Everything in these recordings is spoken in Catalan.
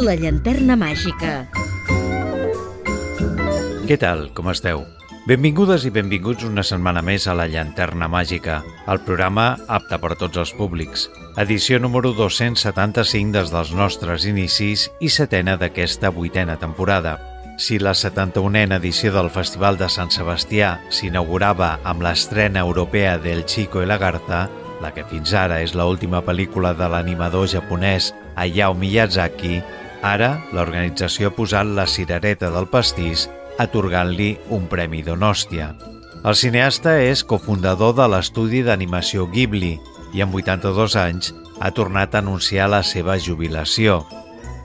La llanterna màgica. Què tal? Com esteu? Benvingudes i benvinguts una setmana més a La Llanterna Màgica, el programa apte per tots els públics. Edició número 275 des dels nostres inicis i setena d'aquesta vuitena temporada. Si la 71a edició del Festival de Sant Sebastià s'inaugurava amb l'estrena europea del Chico i la Garza, la que fins ara és l'última pel·lícula de l'animador japonès Hayao Miyazaki, ara l'organització ha posat la cirereta del pastís atorgant-li un premi Donòstia. El cineasta és cofundador de l'estudi d'animació Ghibli i amb 82 anys ha tornat a anunciar la seva jubilació.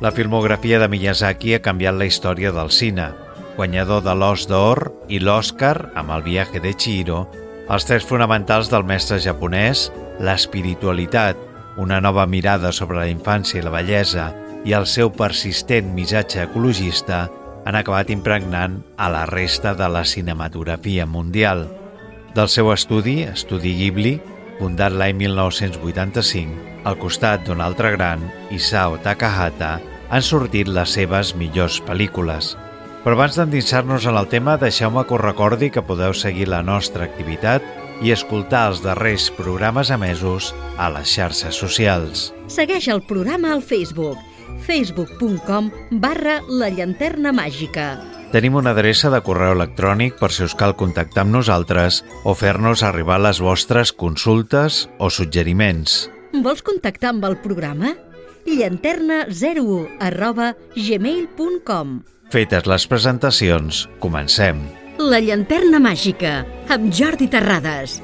La filmografia de Miyazaki ha canviat la història del cine. Guanyador de l'Os d'Or i l'Oscar amb el viatge de Chihiro, els tres fonamentals del mestre japonès, l'espiritualitat, una nova mirada sobre la infància i la bellesa i el seu persistent missatge ecologista han acabat impregnant a la resta de la cinematografia mundial. Del seu estudi, Estudi Ghibli, fundat l'any 1985, al costat d'un altre gran, Isao Takahata, han sortit les seves millors pel·lícules. Però abans d'endinsar-nos en el tema, deixeu-me que us recordi que podeu seguir la nostra activitat i escoltar els darrers programes emesos a les xarxes socials. Segueix el programa al Facebook facebook.com barra la llanterna màgica. Tenim una adreça de correu electrònic per si us cal contactar amb nosaltres o fer-nos arribar les vostres consultes o suggeriments. Vols contactar amb el programa? llanterna01 arroba gmail.com Fetes les presentacions, comencem. La llanterna màgica, amb Jordi Terrades.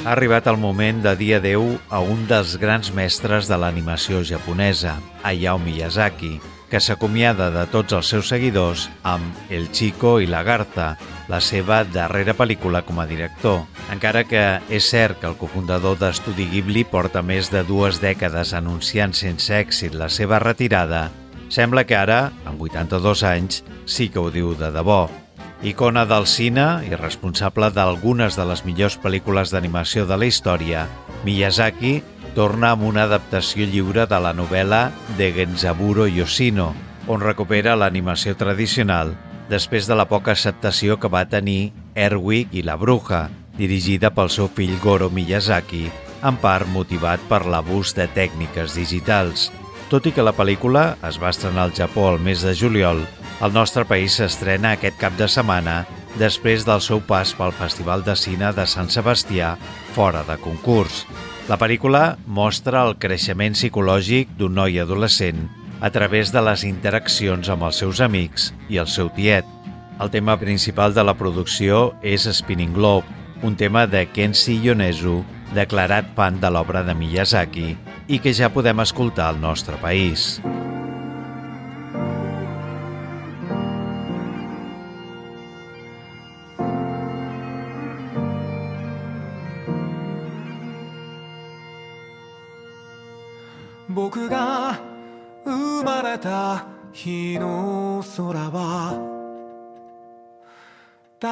Ha arribat el moment de dir adeu a un dels grans mestres de l'animació japonesa, Hayao Miyazaki, que s'acomiada de tots els seus seguidors amb El Chico i la Garza, la seva darrera pel·lícula com a director. Encara que és cert que el cofundador d'Estudi Ghibli porta més de dues dècades anunciant sense èxit la seva retirada, sembla que ara, amb 82 anys, sí que ho diu de debò. Icona del cine i responsable d'algunes de les millors pel·lícules d'animació de la història, Miyazaki torna amb una adaptació lliure de la novel·la de Genzaburo Yoshino, on recupera l'animació tradicional després de la poca acceptació que va tenir Erwig i la Bruja, dirigida pel seu fill Goro Miyazaki, en part motivat per l'abús de tècniques digitals. Tot i que la pel·lícula es va estrenar al Japó el mes de juliol, el nostre país s'estrena aquest cap de setmana després del seu pas pel Festival de Cine de Sant Sebastià fora de concurs. La pel·lícula mostra el creixement psicològic d'un noi adolescent a través de les interaccions amb els seus amics i el seu tiet. El tema principal de la producció és Spinning Globe, un tema de Kenshi Yonezu, declarat fan de l'obra de Miyazaki i que ja podem escoltar al nostre país. Boku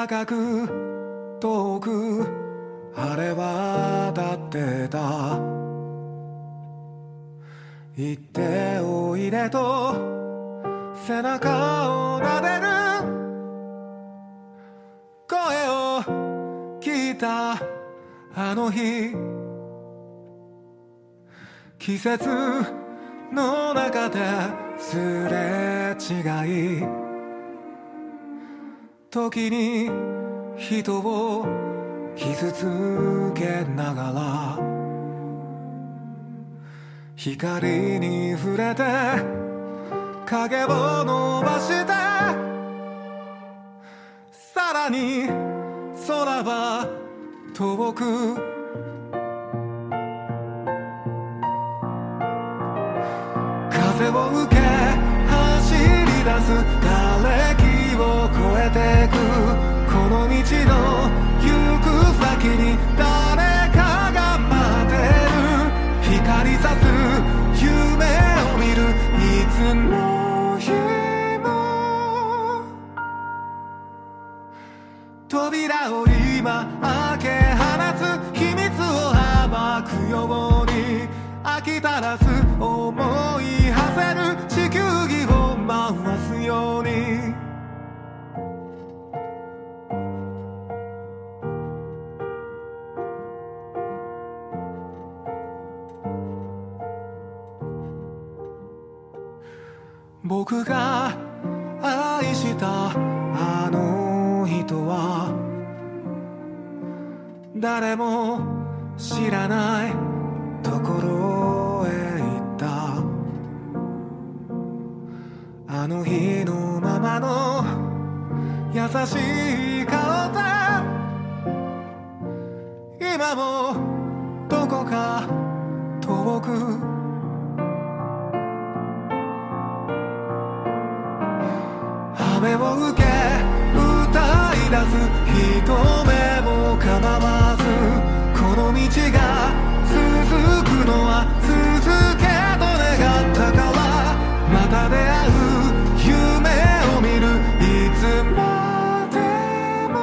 高く遠く晴れ渡ってた行っておいでと背中を撫でる。声を聞いたあの日。季節の中ですれ違い。時に人を傷つけながら光に触れて影を伸ばして。さらに空は遠く風を受け走り出す。瓦礫てくこの道の行く先に誰かが待ってる光さす夢を見るいつの日も扉を今開け放つ秘密を暴くように飽き足らず思い僕が愛したあの人は誰も知らないところへ行った。あの日のままの優しい顔で今もどこか遠く雨を受け歌い出す人目も構わずこの道が続くのは続けと願ったからまた出会う夢を見るいつまでも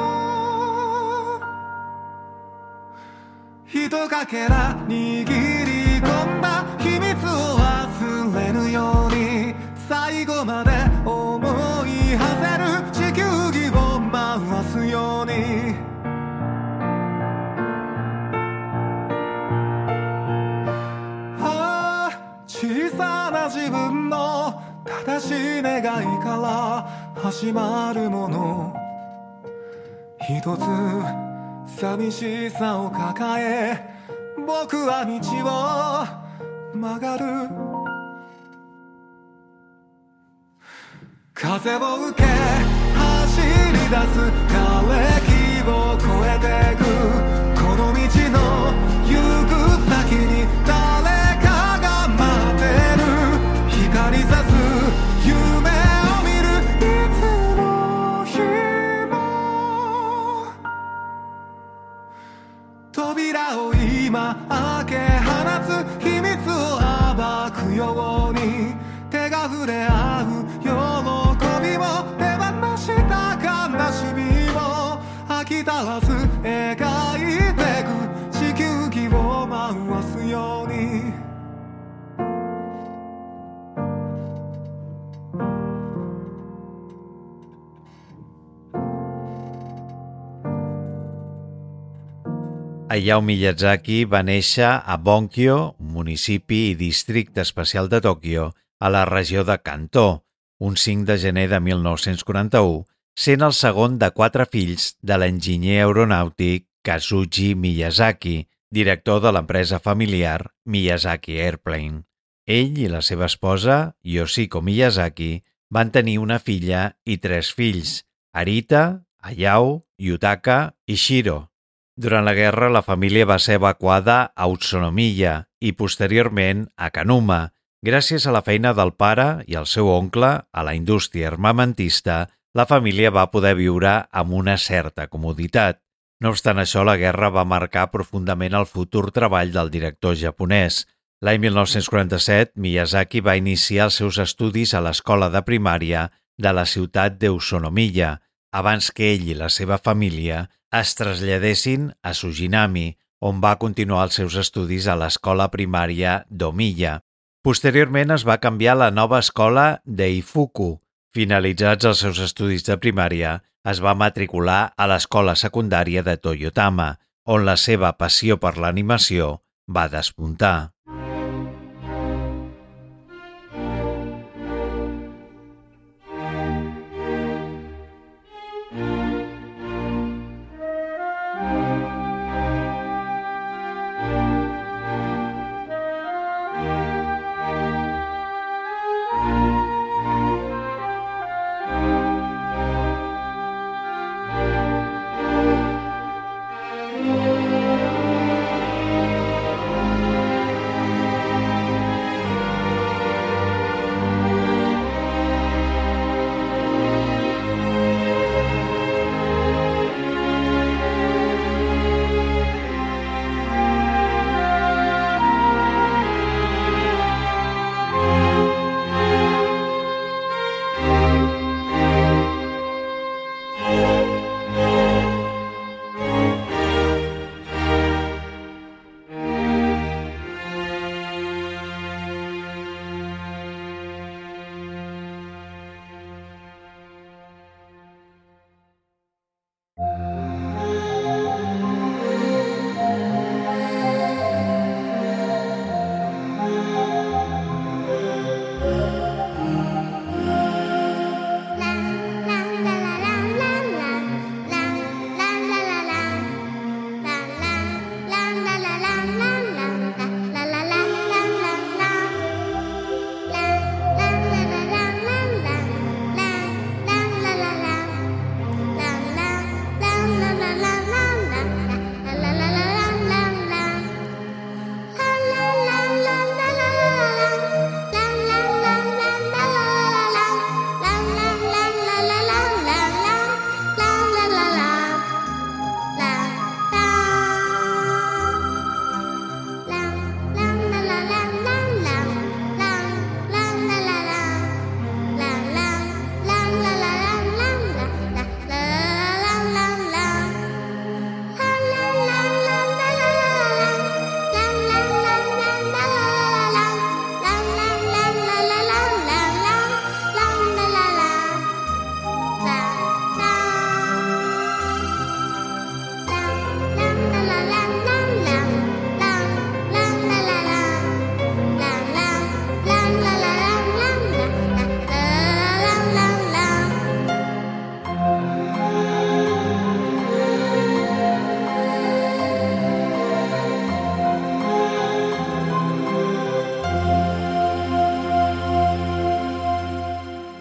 ひとかけら握り自分の正しい願いから始まるもの。一つ寂しさを抱え僕は道を曲がる。風を受け走り出す。枯れ木を越えてく。触れ合う喜びも手放した悲しみも飽き足らず描いてく地球儀を回すようにHayao Miyazaki va néixer a Bonkyo, municipi i districte especial de Tòquio, a la regió de Kanto, un 5 de gener de 1941, sent el segon de quatre fills de l'enginyer aeronàutic Kazuji Miyazaki, director de l'empresa familiar Miyazaki Airplane. Ell i la seva esposa, Yoshiko Miyazaki, van tenir una filla i tres fills, Arita, Hayao, Yutaka i Shiro. Durant la guerra, la família va ser evacuada a Utsunomiya i posteriorment a Kanuma. Gràcies a la feina del pare i el seu oncle a la indústria armamentista, la família va poder viure amb una certa comoditat. No obstant això, la guerra va marcar profundament el futur treball del director japonès. L'any 1947, Miyazaki va iniciar els seus estudis a l'escola de primària de la ciutat d'Usonomiya, abans que ell i la seva família es traslladessin a Sujinami, on va continuar els seus estudis a l'escola primària d'Omiya. Posteriorment es va canviar a la nova escola d'Eifuku. Finalitzats els seus estudis de primària, es va matricular a l'escola secundària de Toyotama, on la seva passió per l'animació va despuntar.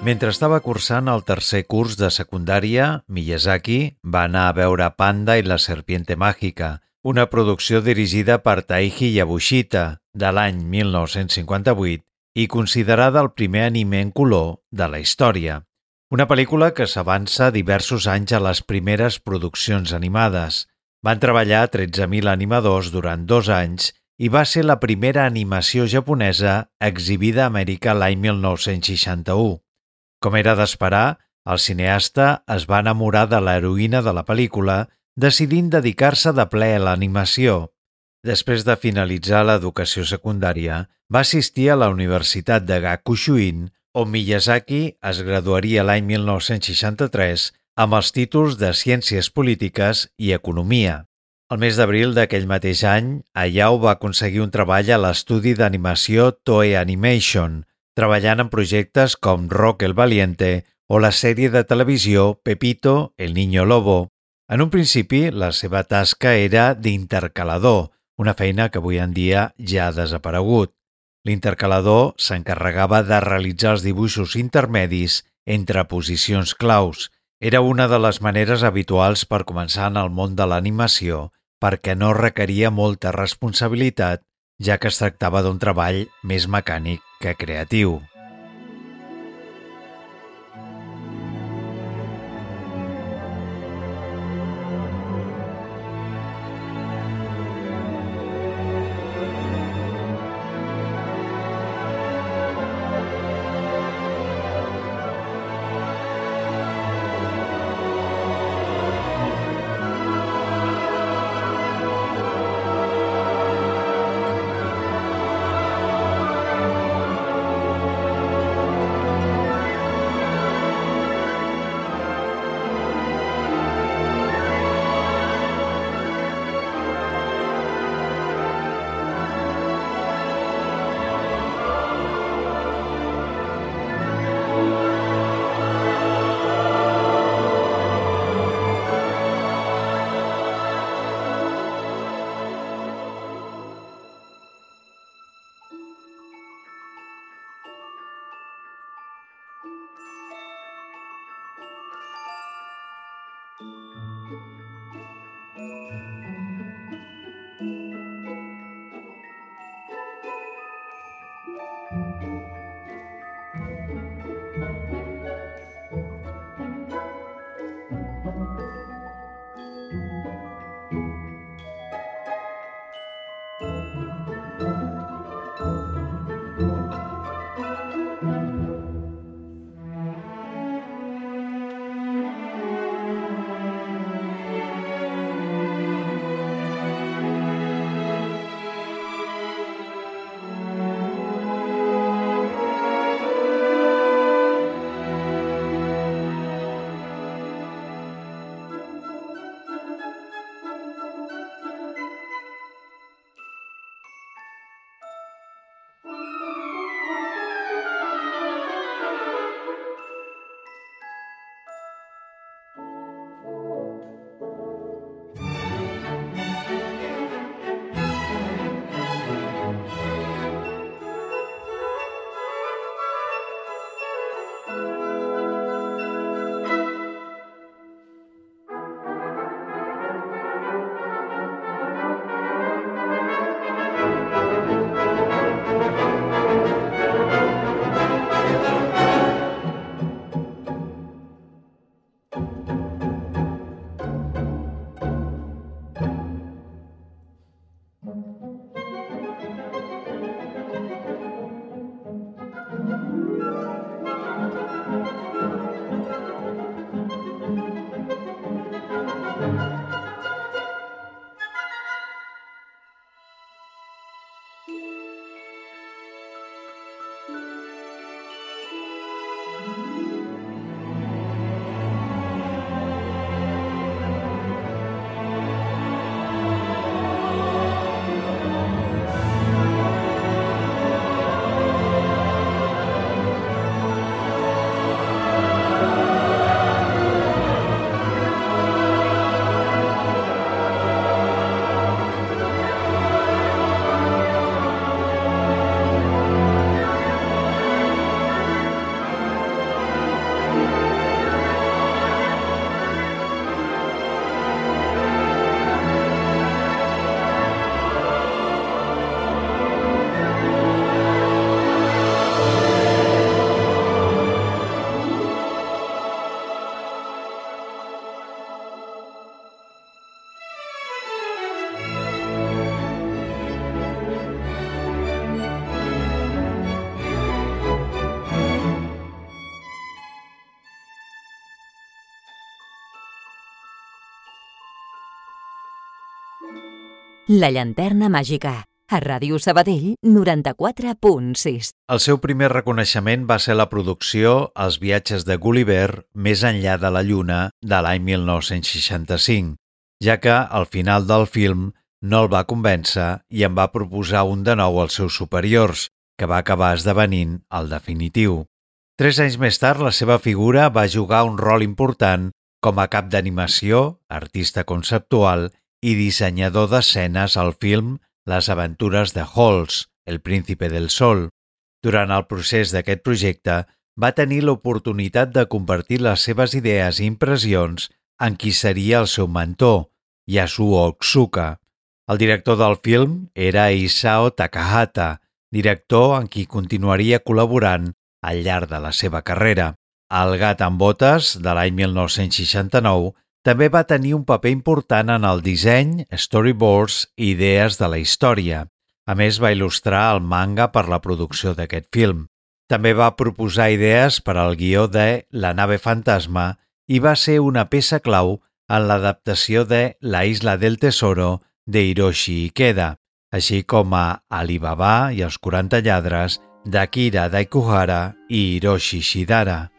Mentre estava cursant el tercer curs de secundària, Miyazaki va anar a veure Panda i la serpiente màgica, una producció dirigida per Taiji Yabushita de l'any 1958 i considerada el primer anime en color de la història. Una pel·lícula que s'avança diversos anys a les primeres produccions animades. Van treballar 13.000 animadors durant dos anys i va ser la primera animació japonesa exhibida a Amèrica l'any 1961. Com era d'esperar, el cineasta es va enamorar de l'heroïna de la pel·lícula, decidint dedicar-se de ple a l'animació. Després de finalitzar l'educació secundària, va assistir a la Universitat de Gakushuin, on Miyazaki es graduaria l'any 1963 amb els títols de Ciències Polítiques i Economia. El mes d'abril d'aquell mateix any, Ayao va aconseguir un treball a l'estudi d'animació Toei Animation, treballant en projectes com Rock el Valiente o la sèrie de televisió Pepito, el Niño Lobo. En un principi, la seva tasca era d'intercalador, una feina que avui en dia ja ha desaparegut. L'intercalador s'encarregava de realitzar els dibuixos intermedis entre posicions claus. Era una de les maneres habituals per començar en el món de l'animació perquè no requeria molta responsabilitat, ja que es tractava d'un treball més mecànic que creatiu. La llanterna màgica, a Ràdio Sabadell 94.6. El seu primer reconeixement va ser la producció Els viatges de Gulliver més enllà de la Lluna de l'any 1965, ja que al final del film no el va convèncer i en va proposar un de nou als seus superiors, que va acabar esdevenint el definitiu. Tres anys més tard, la seva figura va jugar un rol important com a cap d'animació, artista conceptual i dissenyador d'escenes al film Les aventures de Halls, El príncipe del sol. Durant el procés d'aquest projecte, va tenir l'oportunitat de compartir les seves idees i impressions en qui seria el seu mentor, Yasuo Otsuka. El director del film era Isao Takahata, director en qui continuaria col·laborant al llarg de la seva carrera. El gat amb botes, de l'any 1969, també va tenir un paper important en el disseny, storyboards i idees de la història. A més, va il·lustrar el manga per la producció d'aquest film. També va proposar idees per al guió de La nave fantasma i va ser una peça clau en l'adaptació de La isla del tesoro de Hiroshi Ikeda, així com a Alibaba i els 40 lladres d'Akira Daikuhara i Hiroshi Shidara.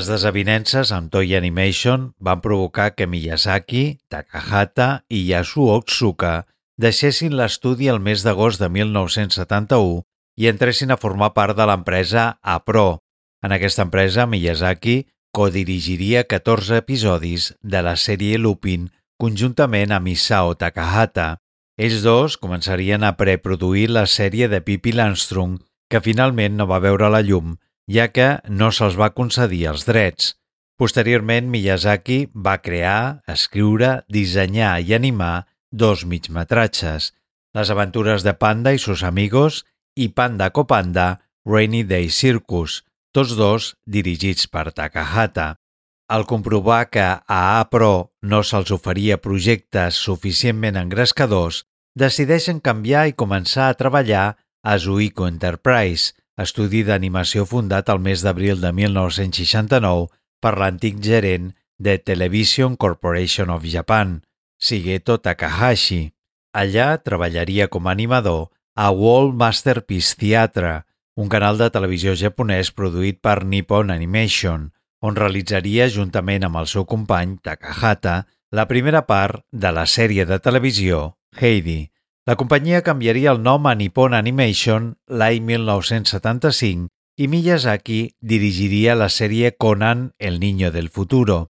Les desavinences amb Toei Animation van provocar que Miyazaki, Takahata i Yasuo Otsuka deixessin l'estudi el mes d'agost de 1971 i entressin a formar part de l'empresa APRO. En aquesta empresa, Miyazaki codirigiria 14 episodis de la sèrie Lupin conjuntament amb Isao Takahata. Ells dos començarien a preproduir la sèrie de Pippi Landström, que finalment no va veure la llum ja que no se'ls va concedir els drets. Posteriorment, Miyazaki va crear, escriure, dissenyar i animar dos migmetratges, Les aventures de Panda i sus amigos i Panda Copanda, Rainy Day Circus, tots dos dirigits per Takahata. al comprovar que a A Pro no se'ls oferia projectes suficientment engrescadors, decideixen canviar i començar a treballar a Zuiko Enterprise, estudi d'animació fundat el mes d'abril de 1969 per l'antic gerent de Television Corporation of Japan, Shigeto Takahashi. Allà treballaria com a animador a World Masterpiece Theatre, un canal de televisió japonès produït per Nippon Animation, on realitzaria, juntament amb el seu company Takahata, la primera part de la sèrie de televisió Heidi. La companyia canviaria el nom a Nippon Animation l'any 1975 i Miyazaki dirigiria la sèrie Conan, el niño del futuro.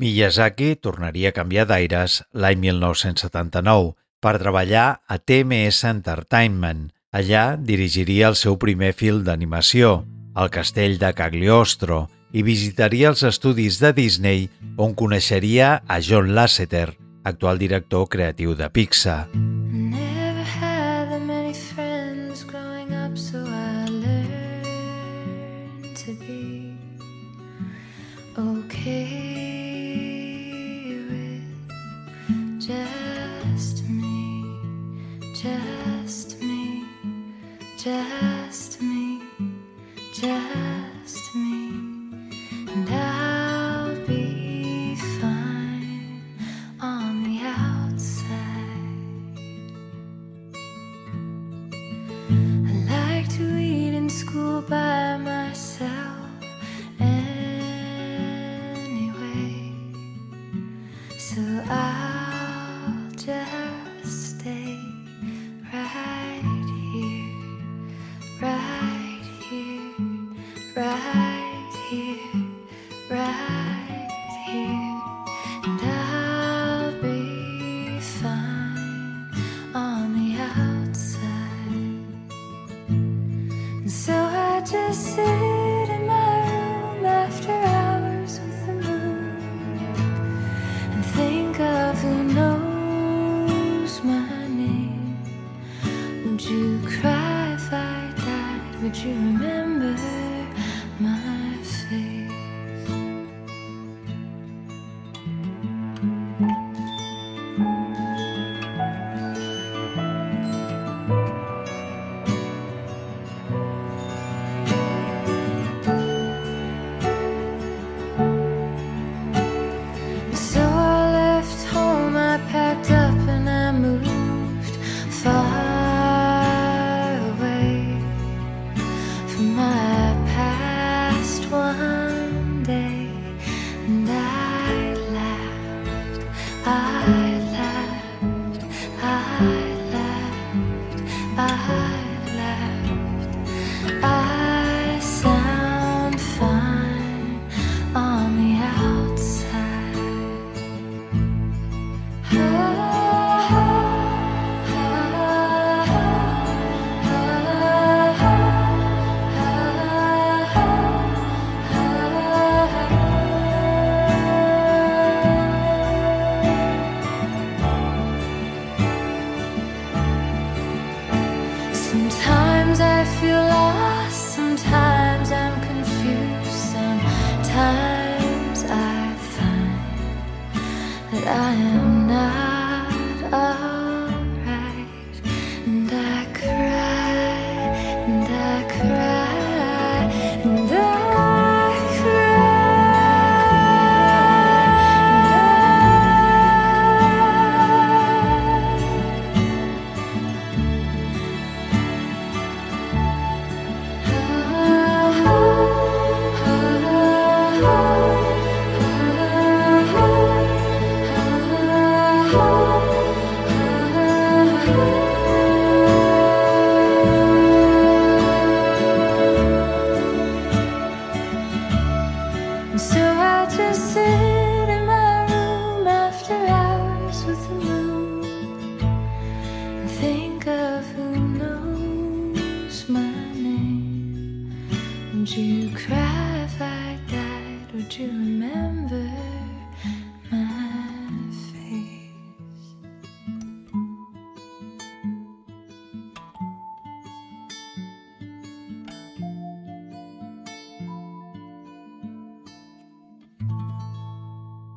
Miyazaki tornaria a canviar d'aires l'any 1979 per treballar a TMS Entertainment. Allà dirigiria el seu primer film d'animació, El castell de Cagliostro, i visitaria els estudis de Disney on coneixeria a John Lasseter, actual director creatiu de Pixar.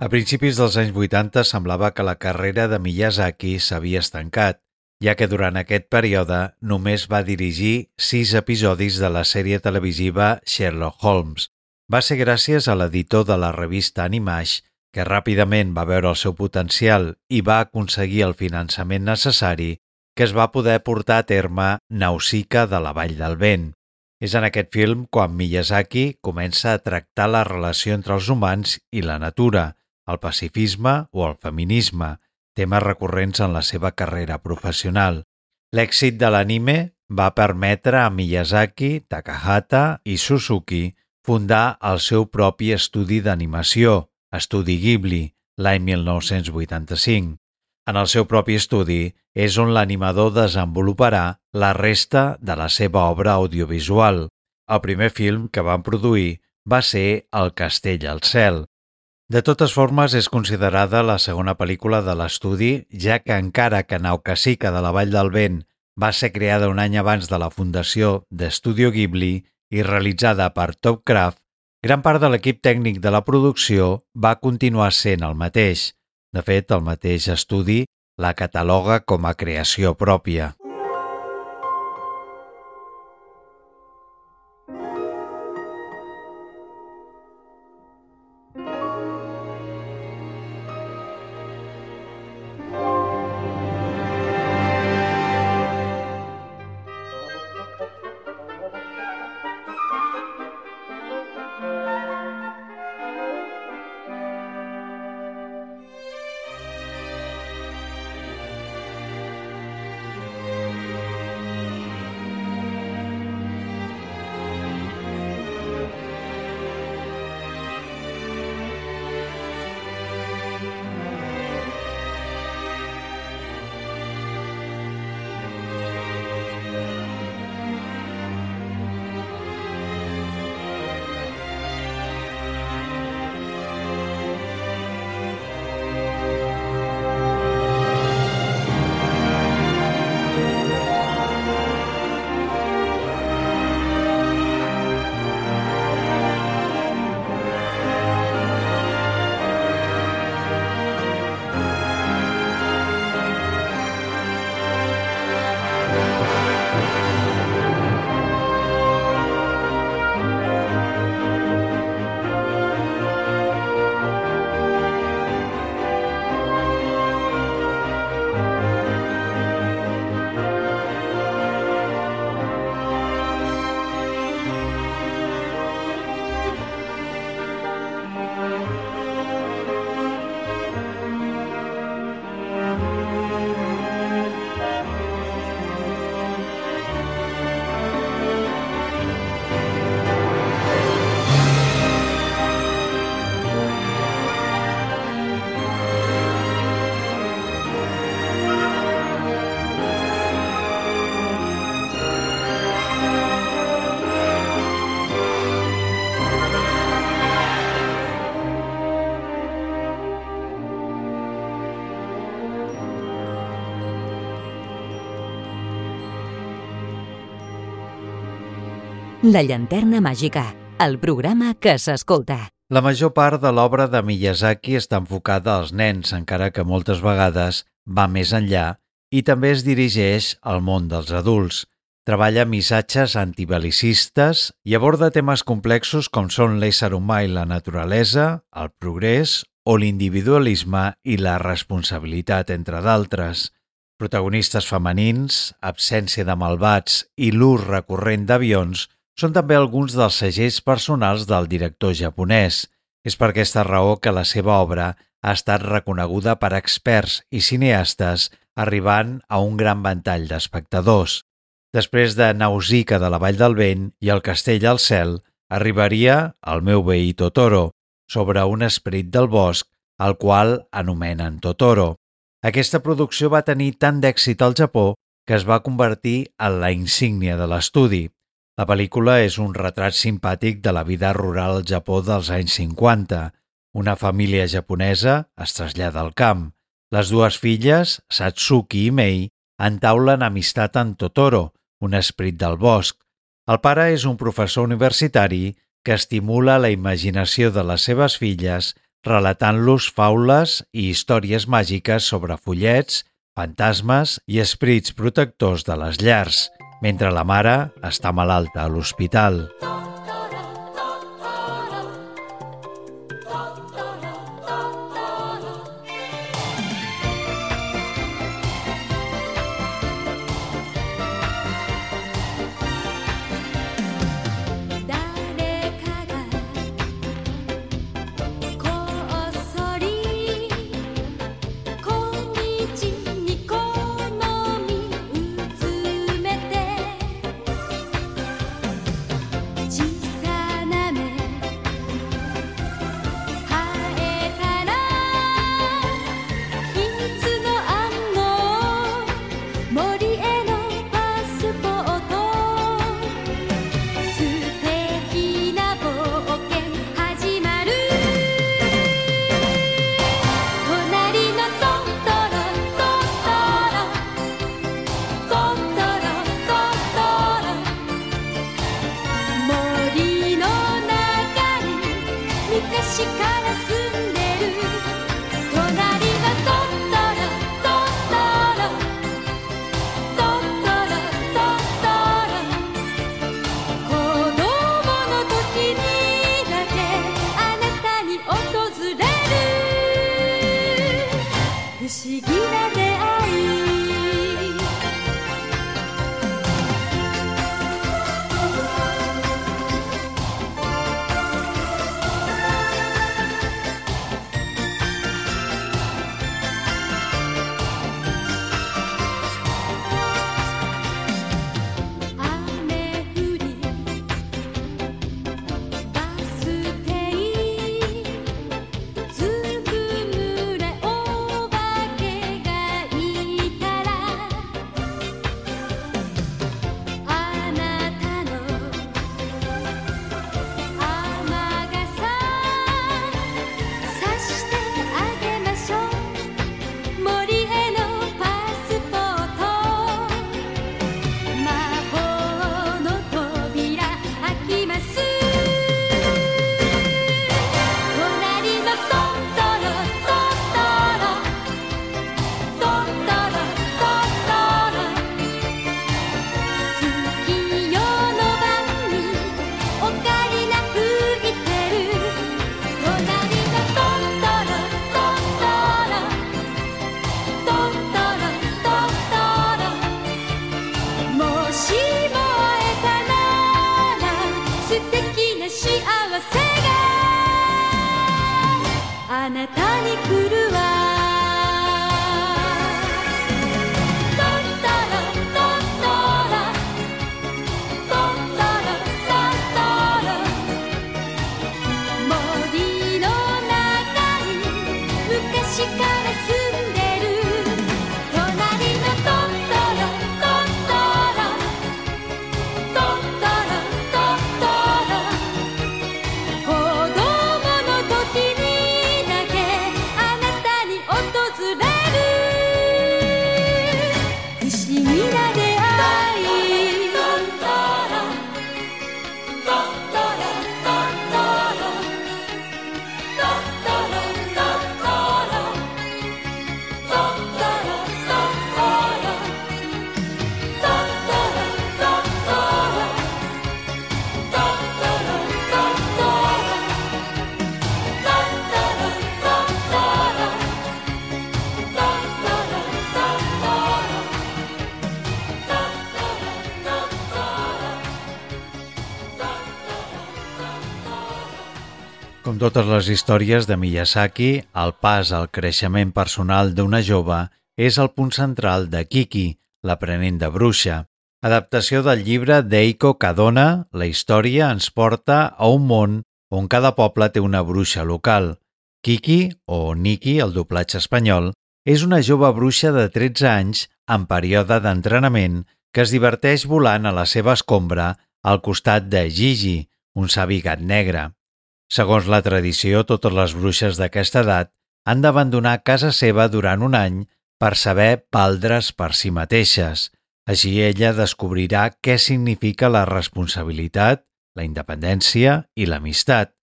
A principis dels anys 80 semblava que la carrera de Miyazaki s'havia estancat, ja que durant aquest període només va dirigir sis episodis de la sèrie televisiva Sherlock Holmes. Va ser gràcies a l'editor de la revista Animash que ràpidament va veure el seu potencial i va aconseguir el finançament necessari que es va poder portar a terme Nausicaa de la Vall del Vent. És en aquest film quan Miyazaki comença a tractar la relació entre els humans i la natura, el pacifisme o el feminisme, temes recurrents en la seva carrera professional. L'èxit de l'anime va permetre a Miyazaki, Takahata i Suzuki fundar el seu propi estudi d'animació, Estudi Ghibli, l'any 1985. En el seu propi estudi és on l'animador desenvoluparà la resta de la seva obra audiovisual. El primer film que van produir va ser El castell al cel, de totes formes, és considerada la segona pel·lícula de l'estudi, ja que encara que Naukasika de la Vall del Vent va ser creada un any abans de la fundació d'Estudio Ghibli i realitzada per Topcraft, gran part de l'equip tècnic de la producció va continuar sent el mateix. De fet, el mateix estudi la cataloga com a creació pròpia. La llanterna màgica, el programa que s'escolta. La major part de l'obra de Miyazaki està enfocada als nens, encara que moltes vegades va més enllà i també es dirigeix al món dels adults. Treballa missatges antibelicistes i aborda temes complexos com són l'ésser humà i la naturalesa, el progrés o l'individualisme i la responsabilitat, entre d'altres. Protagonistes femenins, absència de malvats i l'ús recurrent d'avions són també alguns dels segells personals del director japonès. És per aquesta raó que la seva obra ha estat reconeguda per experts i cineastes arribant a un gran ventall d'espectadors. Després de Nausicaa de la Vall del Vent i El castell al cel, arribaria El meu veí Totoro, sobre un esperit del bosc, el qual anomenen Totoro. Aquesta producció va tenir tant d'èxit al Japó que es va convertir en la insígnia de l'estudi. La pel·lícula és un retrat simpàtic de la vida rural al Japó dels anys 50. Una família japonesa es trasllada al camp. Les dues filles, Satsuki i Mei, entaulen amistat amb Totoro, un esprit del bosc. El pare és un professor universitari que estimula la imaginació de les seves filles relatant-los faules i històries màgiques sobre follets, fantasmes i esprits protectors de les llars, mentre la mare està malalta a l'hospital. Totes les històries de Miyazaki, el pas al creixement personal d'una jove és el punt central de Kiki, l'aprenent de bruixa. Adaptació del llibre d'Eiko Kadona, la història ens porta a un món on cada poble té una bruixa local. Kiki, o Niki, el doblatge espanyol, és una jove bruixa de 13 anys en període d'entrenament que es diverteix volant a la seva escombra al costat de Gigi, un savi gat negre. Segons la tradició, totes les bruixes d'aquesta edat han d'abandonar casa seva durant un any per saber paldre's per si mateixes. Així ella descobrirà què significa la responsabilitat, la independència i l'amistat.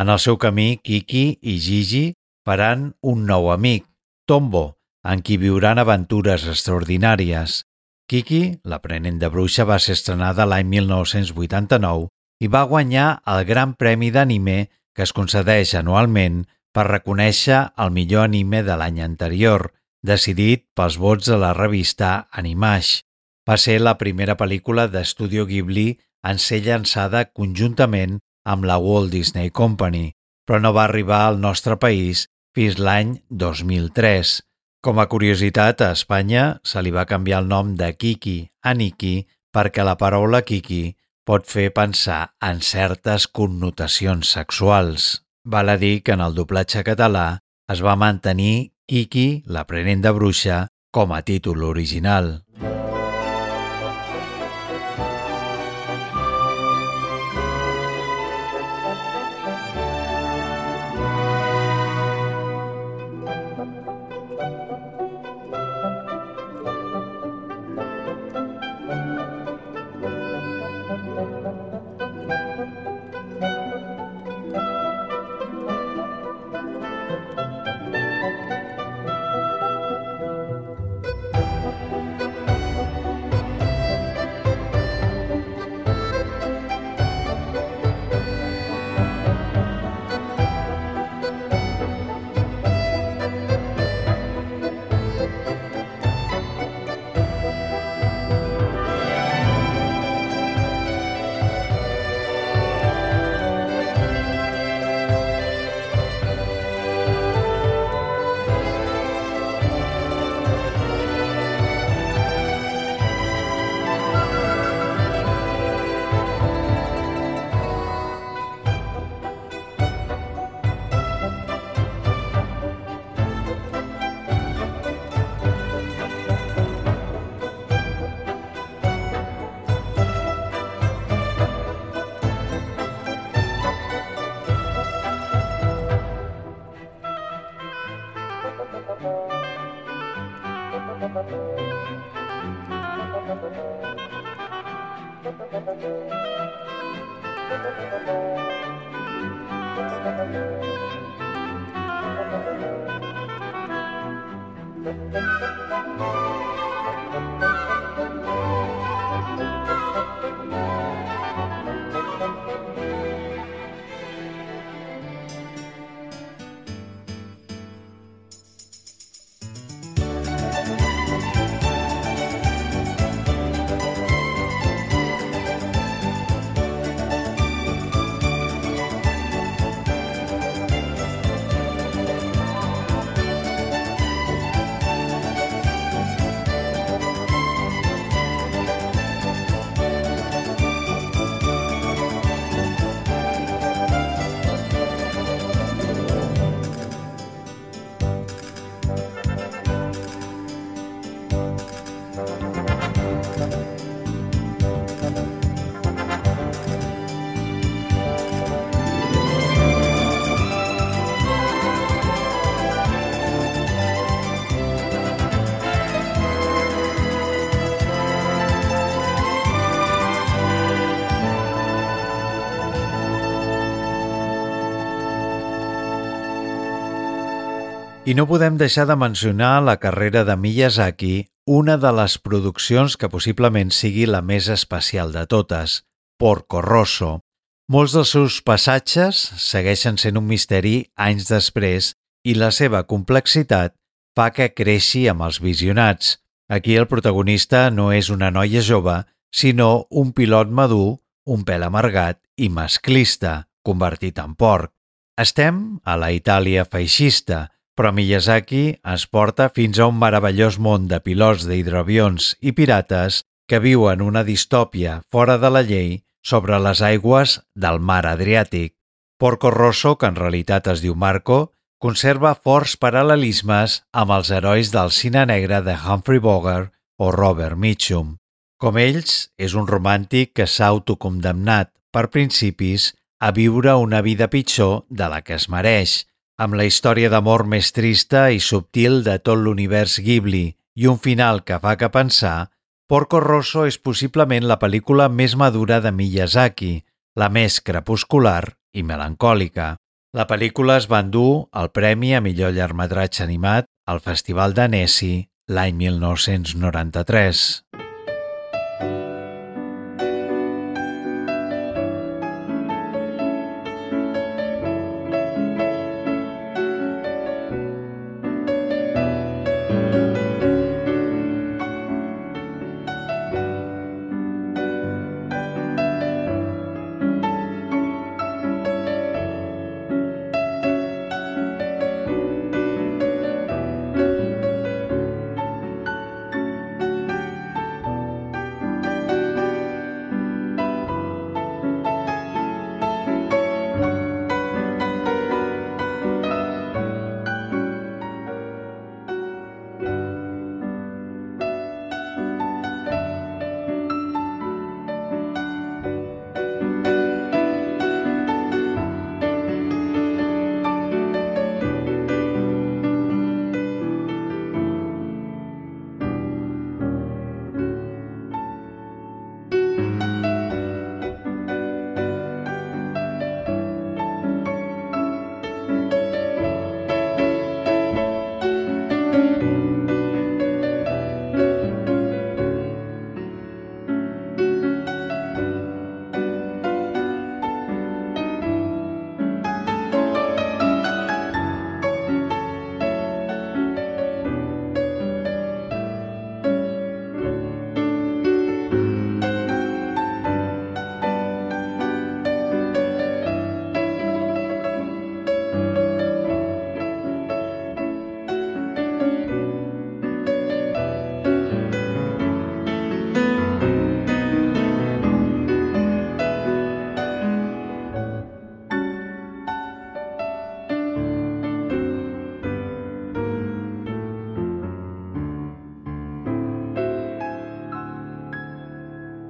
En el seu camí, Kiki i Gigi faran un nou amic, Tombo, en qui viuran aventures extraordinàries. Kiki, l'aprenent de bruixa, va ser estrenada l'any 1989 i va guanyar el Gran Premi d'Anime que es concedeix anualment per reconèixer el millor anime de l'any anterior, decidit pels vots de la revista Animash. Va ser la primera pel·lícula d'Estudio Ghibli en ser llançada conjuntament amb la Walt Disney Company, però no va arribar al nostre país fins l'any 2003. Com a curiositat, a Espanya se li va canviar el nom de Kiki a Niki perquè la paraula Kiki pot fer pensar en certes connotacions sexuals. Val a dir que en el doblatge català es va mantenir Kiki, l'aprenent de bruixa, com a títol original. I no podem deixar de mencionar la carrera de Miyazaki, una de les produccions que possiblement sigui la més especial de totes, Porco Rosso. Molts dels seus passatges segueixen sent un misteri anys després i la seva complexitat fa que creixi amb els visionats. Aquí el protagonista no és una noia jove, sinó un pilot madur, un pèl amargat i masclista, convertit en porc. Estem a la Itàlia feixista, però Miyazaki ens porta fins a un meravellós món de pilots d'hidroavions i pirates que viuen una distòpia fora de la llei sobre les aigües del mar Adriàtic. Porco Rosso, que en realitat es diu Marco, conserva forts paral·lelismes amb els herois del cine negre de Humphrey Bogart o Robert Mitchum. Com ells, és un romàntic que s'ha autocondemnat per principis a viure una vida pitjor de la que es mereix, amb la història d'amor més trista i subtil de tot l'univers Ghibli i un final que fa que pensar, Porco Rosso és possiblement la pel·lícula més madura de Miyazaki, la més crepuscular i melancòlica. La pel·lícula es va endur el Premi a millor llargmetratge animat al Festival d'Annecy l'any 1993.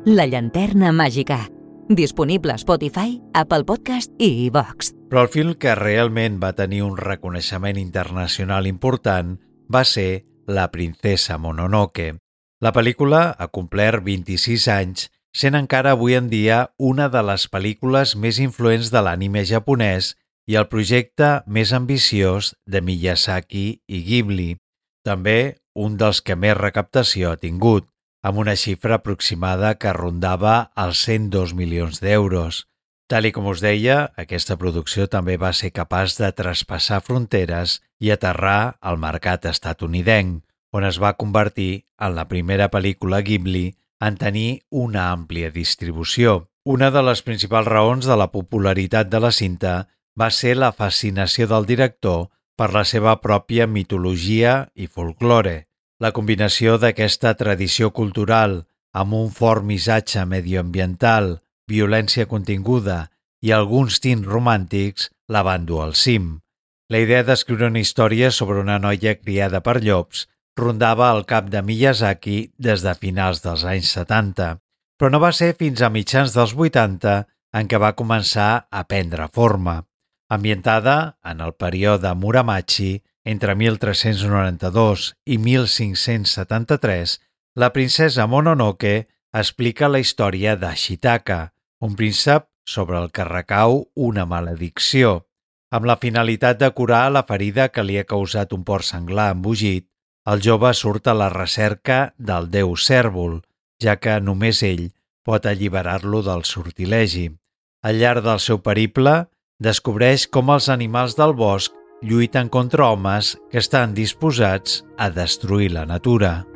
La llanterna màgica. Disponible a Spotify, Apple Podcast i iVox. Però el film que realment va tenir un reconeixement internacional important va ser La princesa Mononoke. La pel·lícula ha complert 26 anys, sent encara avui en dia una de les pel·lícules més influents de l'anime japonès i el projecte més ambiciós de Miyazaki i Ghibli. També un dels que més recaptació ha tingut, amb una xifra aproximada que rondava els 102 milions d'euros. Tal i com us deia, aquesta producció també va ser capaç de traspassar fronteres i aterrar al mercat estatunidenc, on es va convertir en la primera pel·lícula Ghibli en tenir una àmplia distribució. Una de les principals raons de la popularitat de la cinta va ser la fascinació del director per la seva pròpia mitologia i folklore. La combinació d'aquesta tradició cultural amb un fort missatge medioambiental, violència continguda i alguns tints romàntics la van dur al cim. La idea d'escriure una història sobre una noia criada per llops rondava al cap de Miyazaki des de finals dels anys 70, però no va ser fins a mitjans dels 80 en què va començar a prendre forma. Ambientada en el període Muramachi, entre 1392 i 1573, la princesa Mononoke explica la història d'Ashitaka, un príncep sobre el que recau una maledicció. Amb la finalitat de curar la ferida que li ha causat un porc senglar embogit, el jove surt a la recerca del déu Cèrvol, ja que només ell pot alliberar-lo del sortilegi. Al llarg del seu periple, descobreix com els animals del bosc lluiten contra homes que estan disposats a destruir la natura.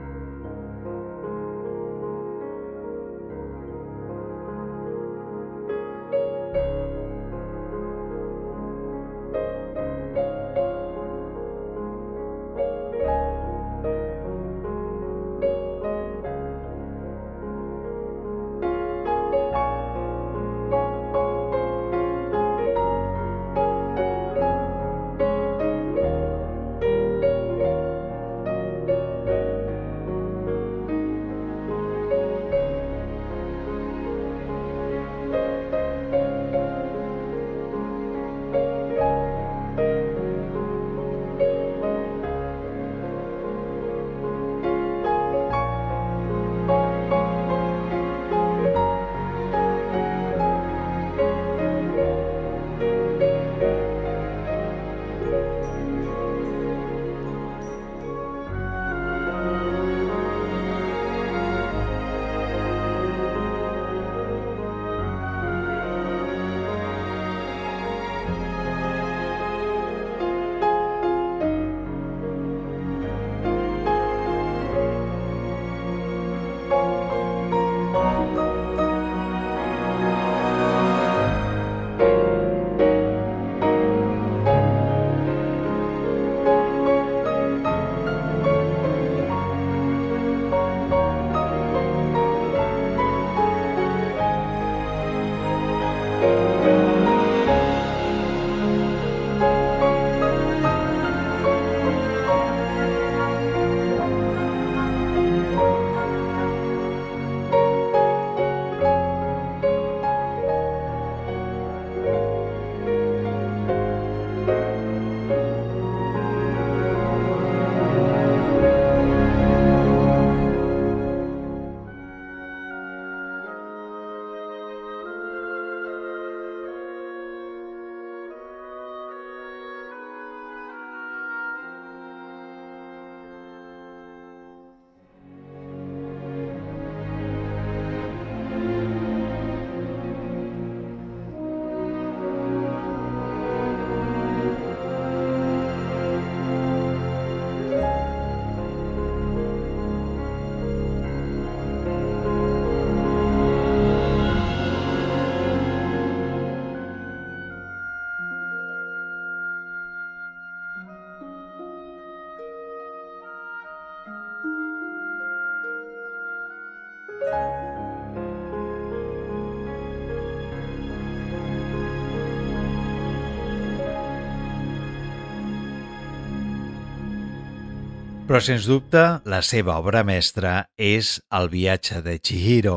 Però, sens dubte, la seva obra mestra és El viatge de Chihiro,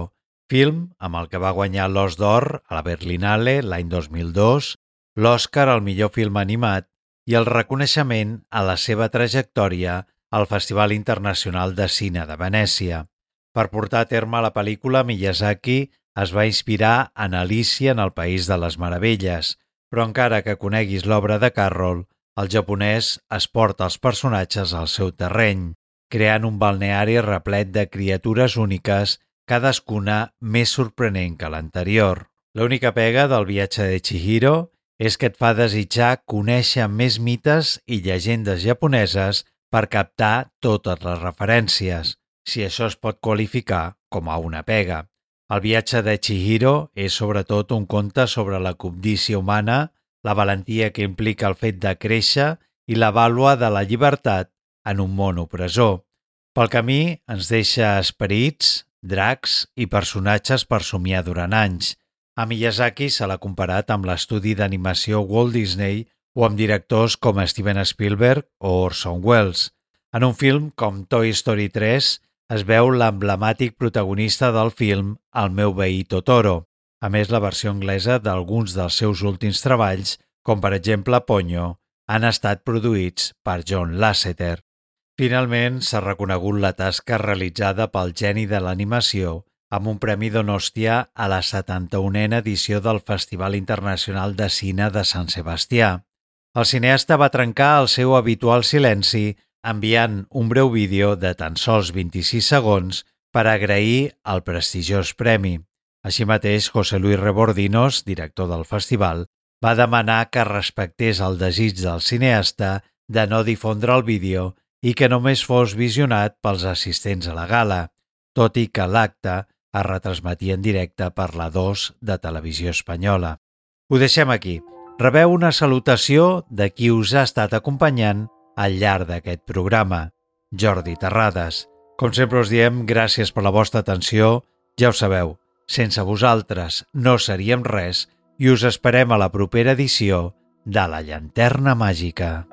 film amb el que va guanyar l'Os d'Or a la Berlinale l'any 2002, l'Oscar al millor film animat i el reconeixement a la seva trajectòria al Festival Internacional de Cine de Venècia. Per portar a terme la pel·lícula, Miyazaki es va inspirar en Alicia en el País de les Meravelles, però encara que coneguis l'obra de Carroll, el japonès es porta els personatges al seu terreny, creant un balneari replet de criatures úniques, cadascuna més sorprenent que l'anterior. L'única pega del viatge de Chihiro és que et fa desitjar conèixer més mites i llegendes japoneses per captar totes les referències, si això es pot qualificar com a una pega. El viatge de Chihiro és sobretot un conte sobre la cobdícia humana, la valentia que implica el fet de créixer i la vàlua de la llibertat en un món opressor. Pel camí ens deixa esperits, dracs i personatges per somiar durant anys. A Miyazaki se l'ha comparat amb l'estudi d'animació Walt Disney o amb directors com Steven Spielberg o Orson Welles. En un film com Toy Story 3 es veu l'emblemàtic protagonista del film El meu veí Totoro, a més, la versió anglesa d'alguns dels seus últims treballs, com per exemple Ponyo, han estat produïts per John Lasseter. Finalment, s'ha reconegut la tasca realitzada pel geni de l'animació amb un Premi Donòstia a la 71a edició del Festival Internacional de Cine de Sant Sebastià. El cineasta va trencar el seu habitual silenci enviant un breu vídeo de tan sols 26 segons per agrair el prestigiós premi. Així mateix, José Luis Rebordinos, director del festival, va demanar que respectés el desig del cineasta de no difondre el vídeo i que només fos visionat pels assistents a la gala, tot i que l'acte es retransmetia en directe per la 2 de Televisió Espanyola. Ho deixem aquí. Rebeu una salutació de qui us ha estat acompanyant al llarg d'aquest programa, Jordi Terrades. Com sempre us diem, gràcies per la vostra atenció. Ja ho sabeu, sense vosaltres no seríem res i us esperem a la propera edició de La Llanterna Màgica.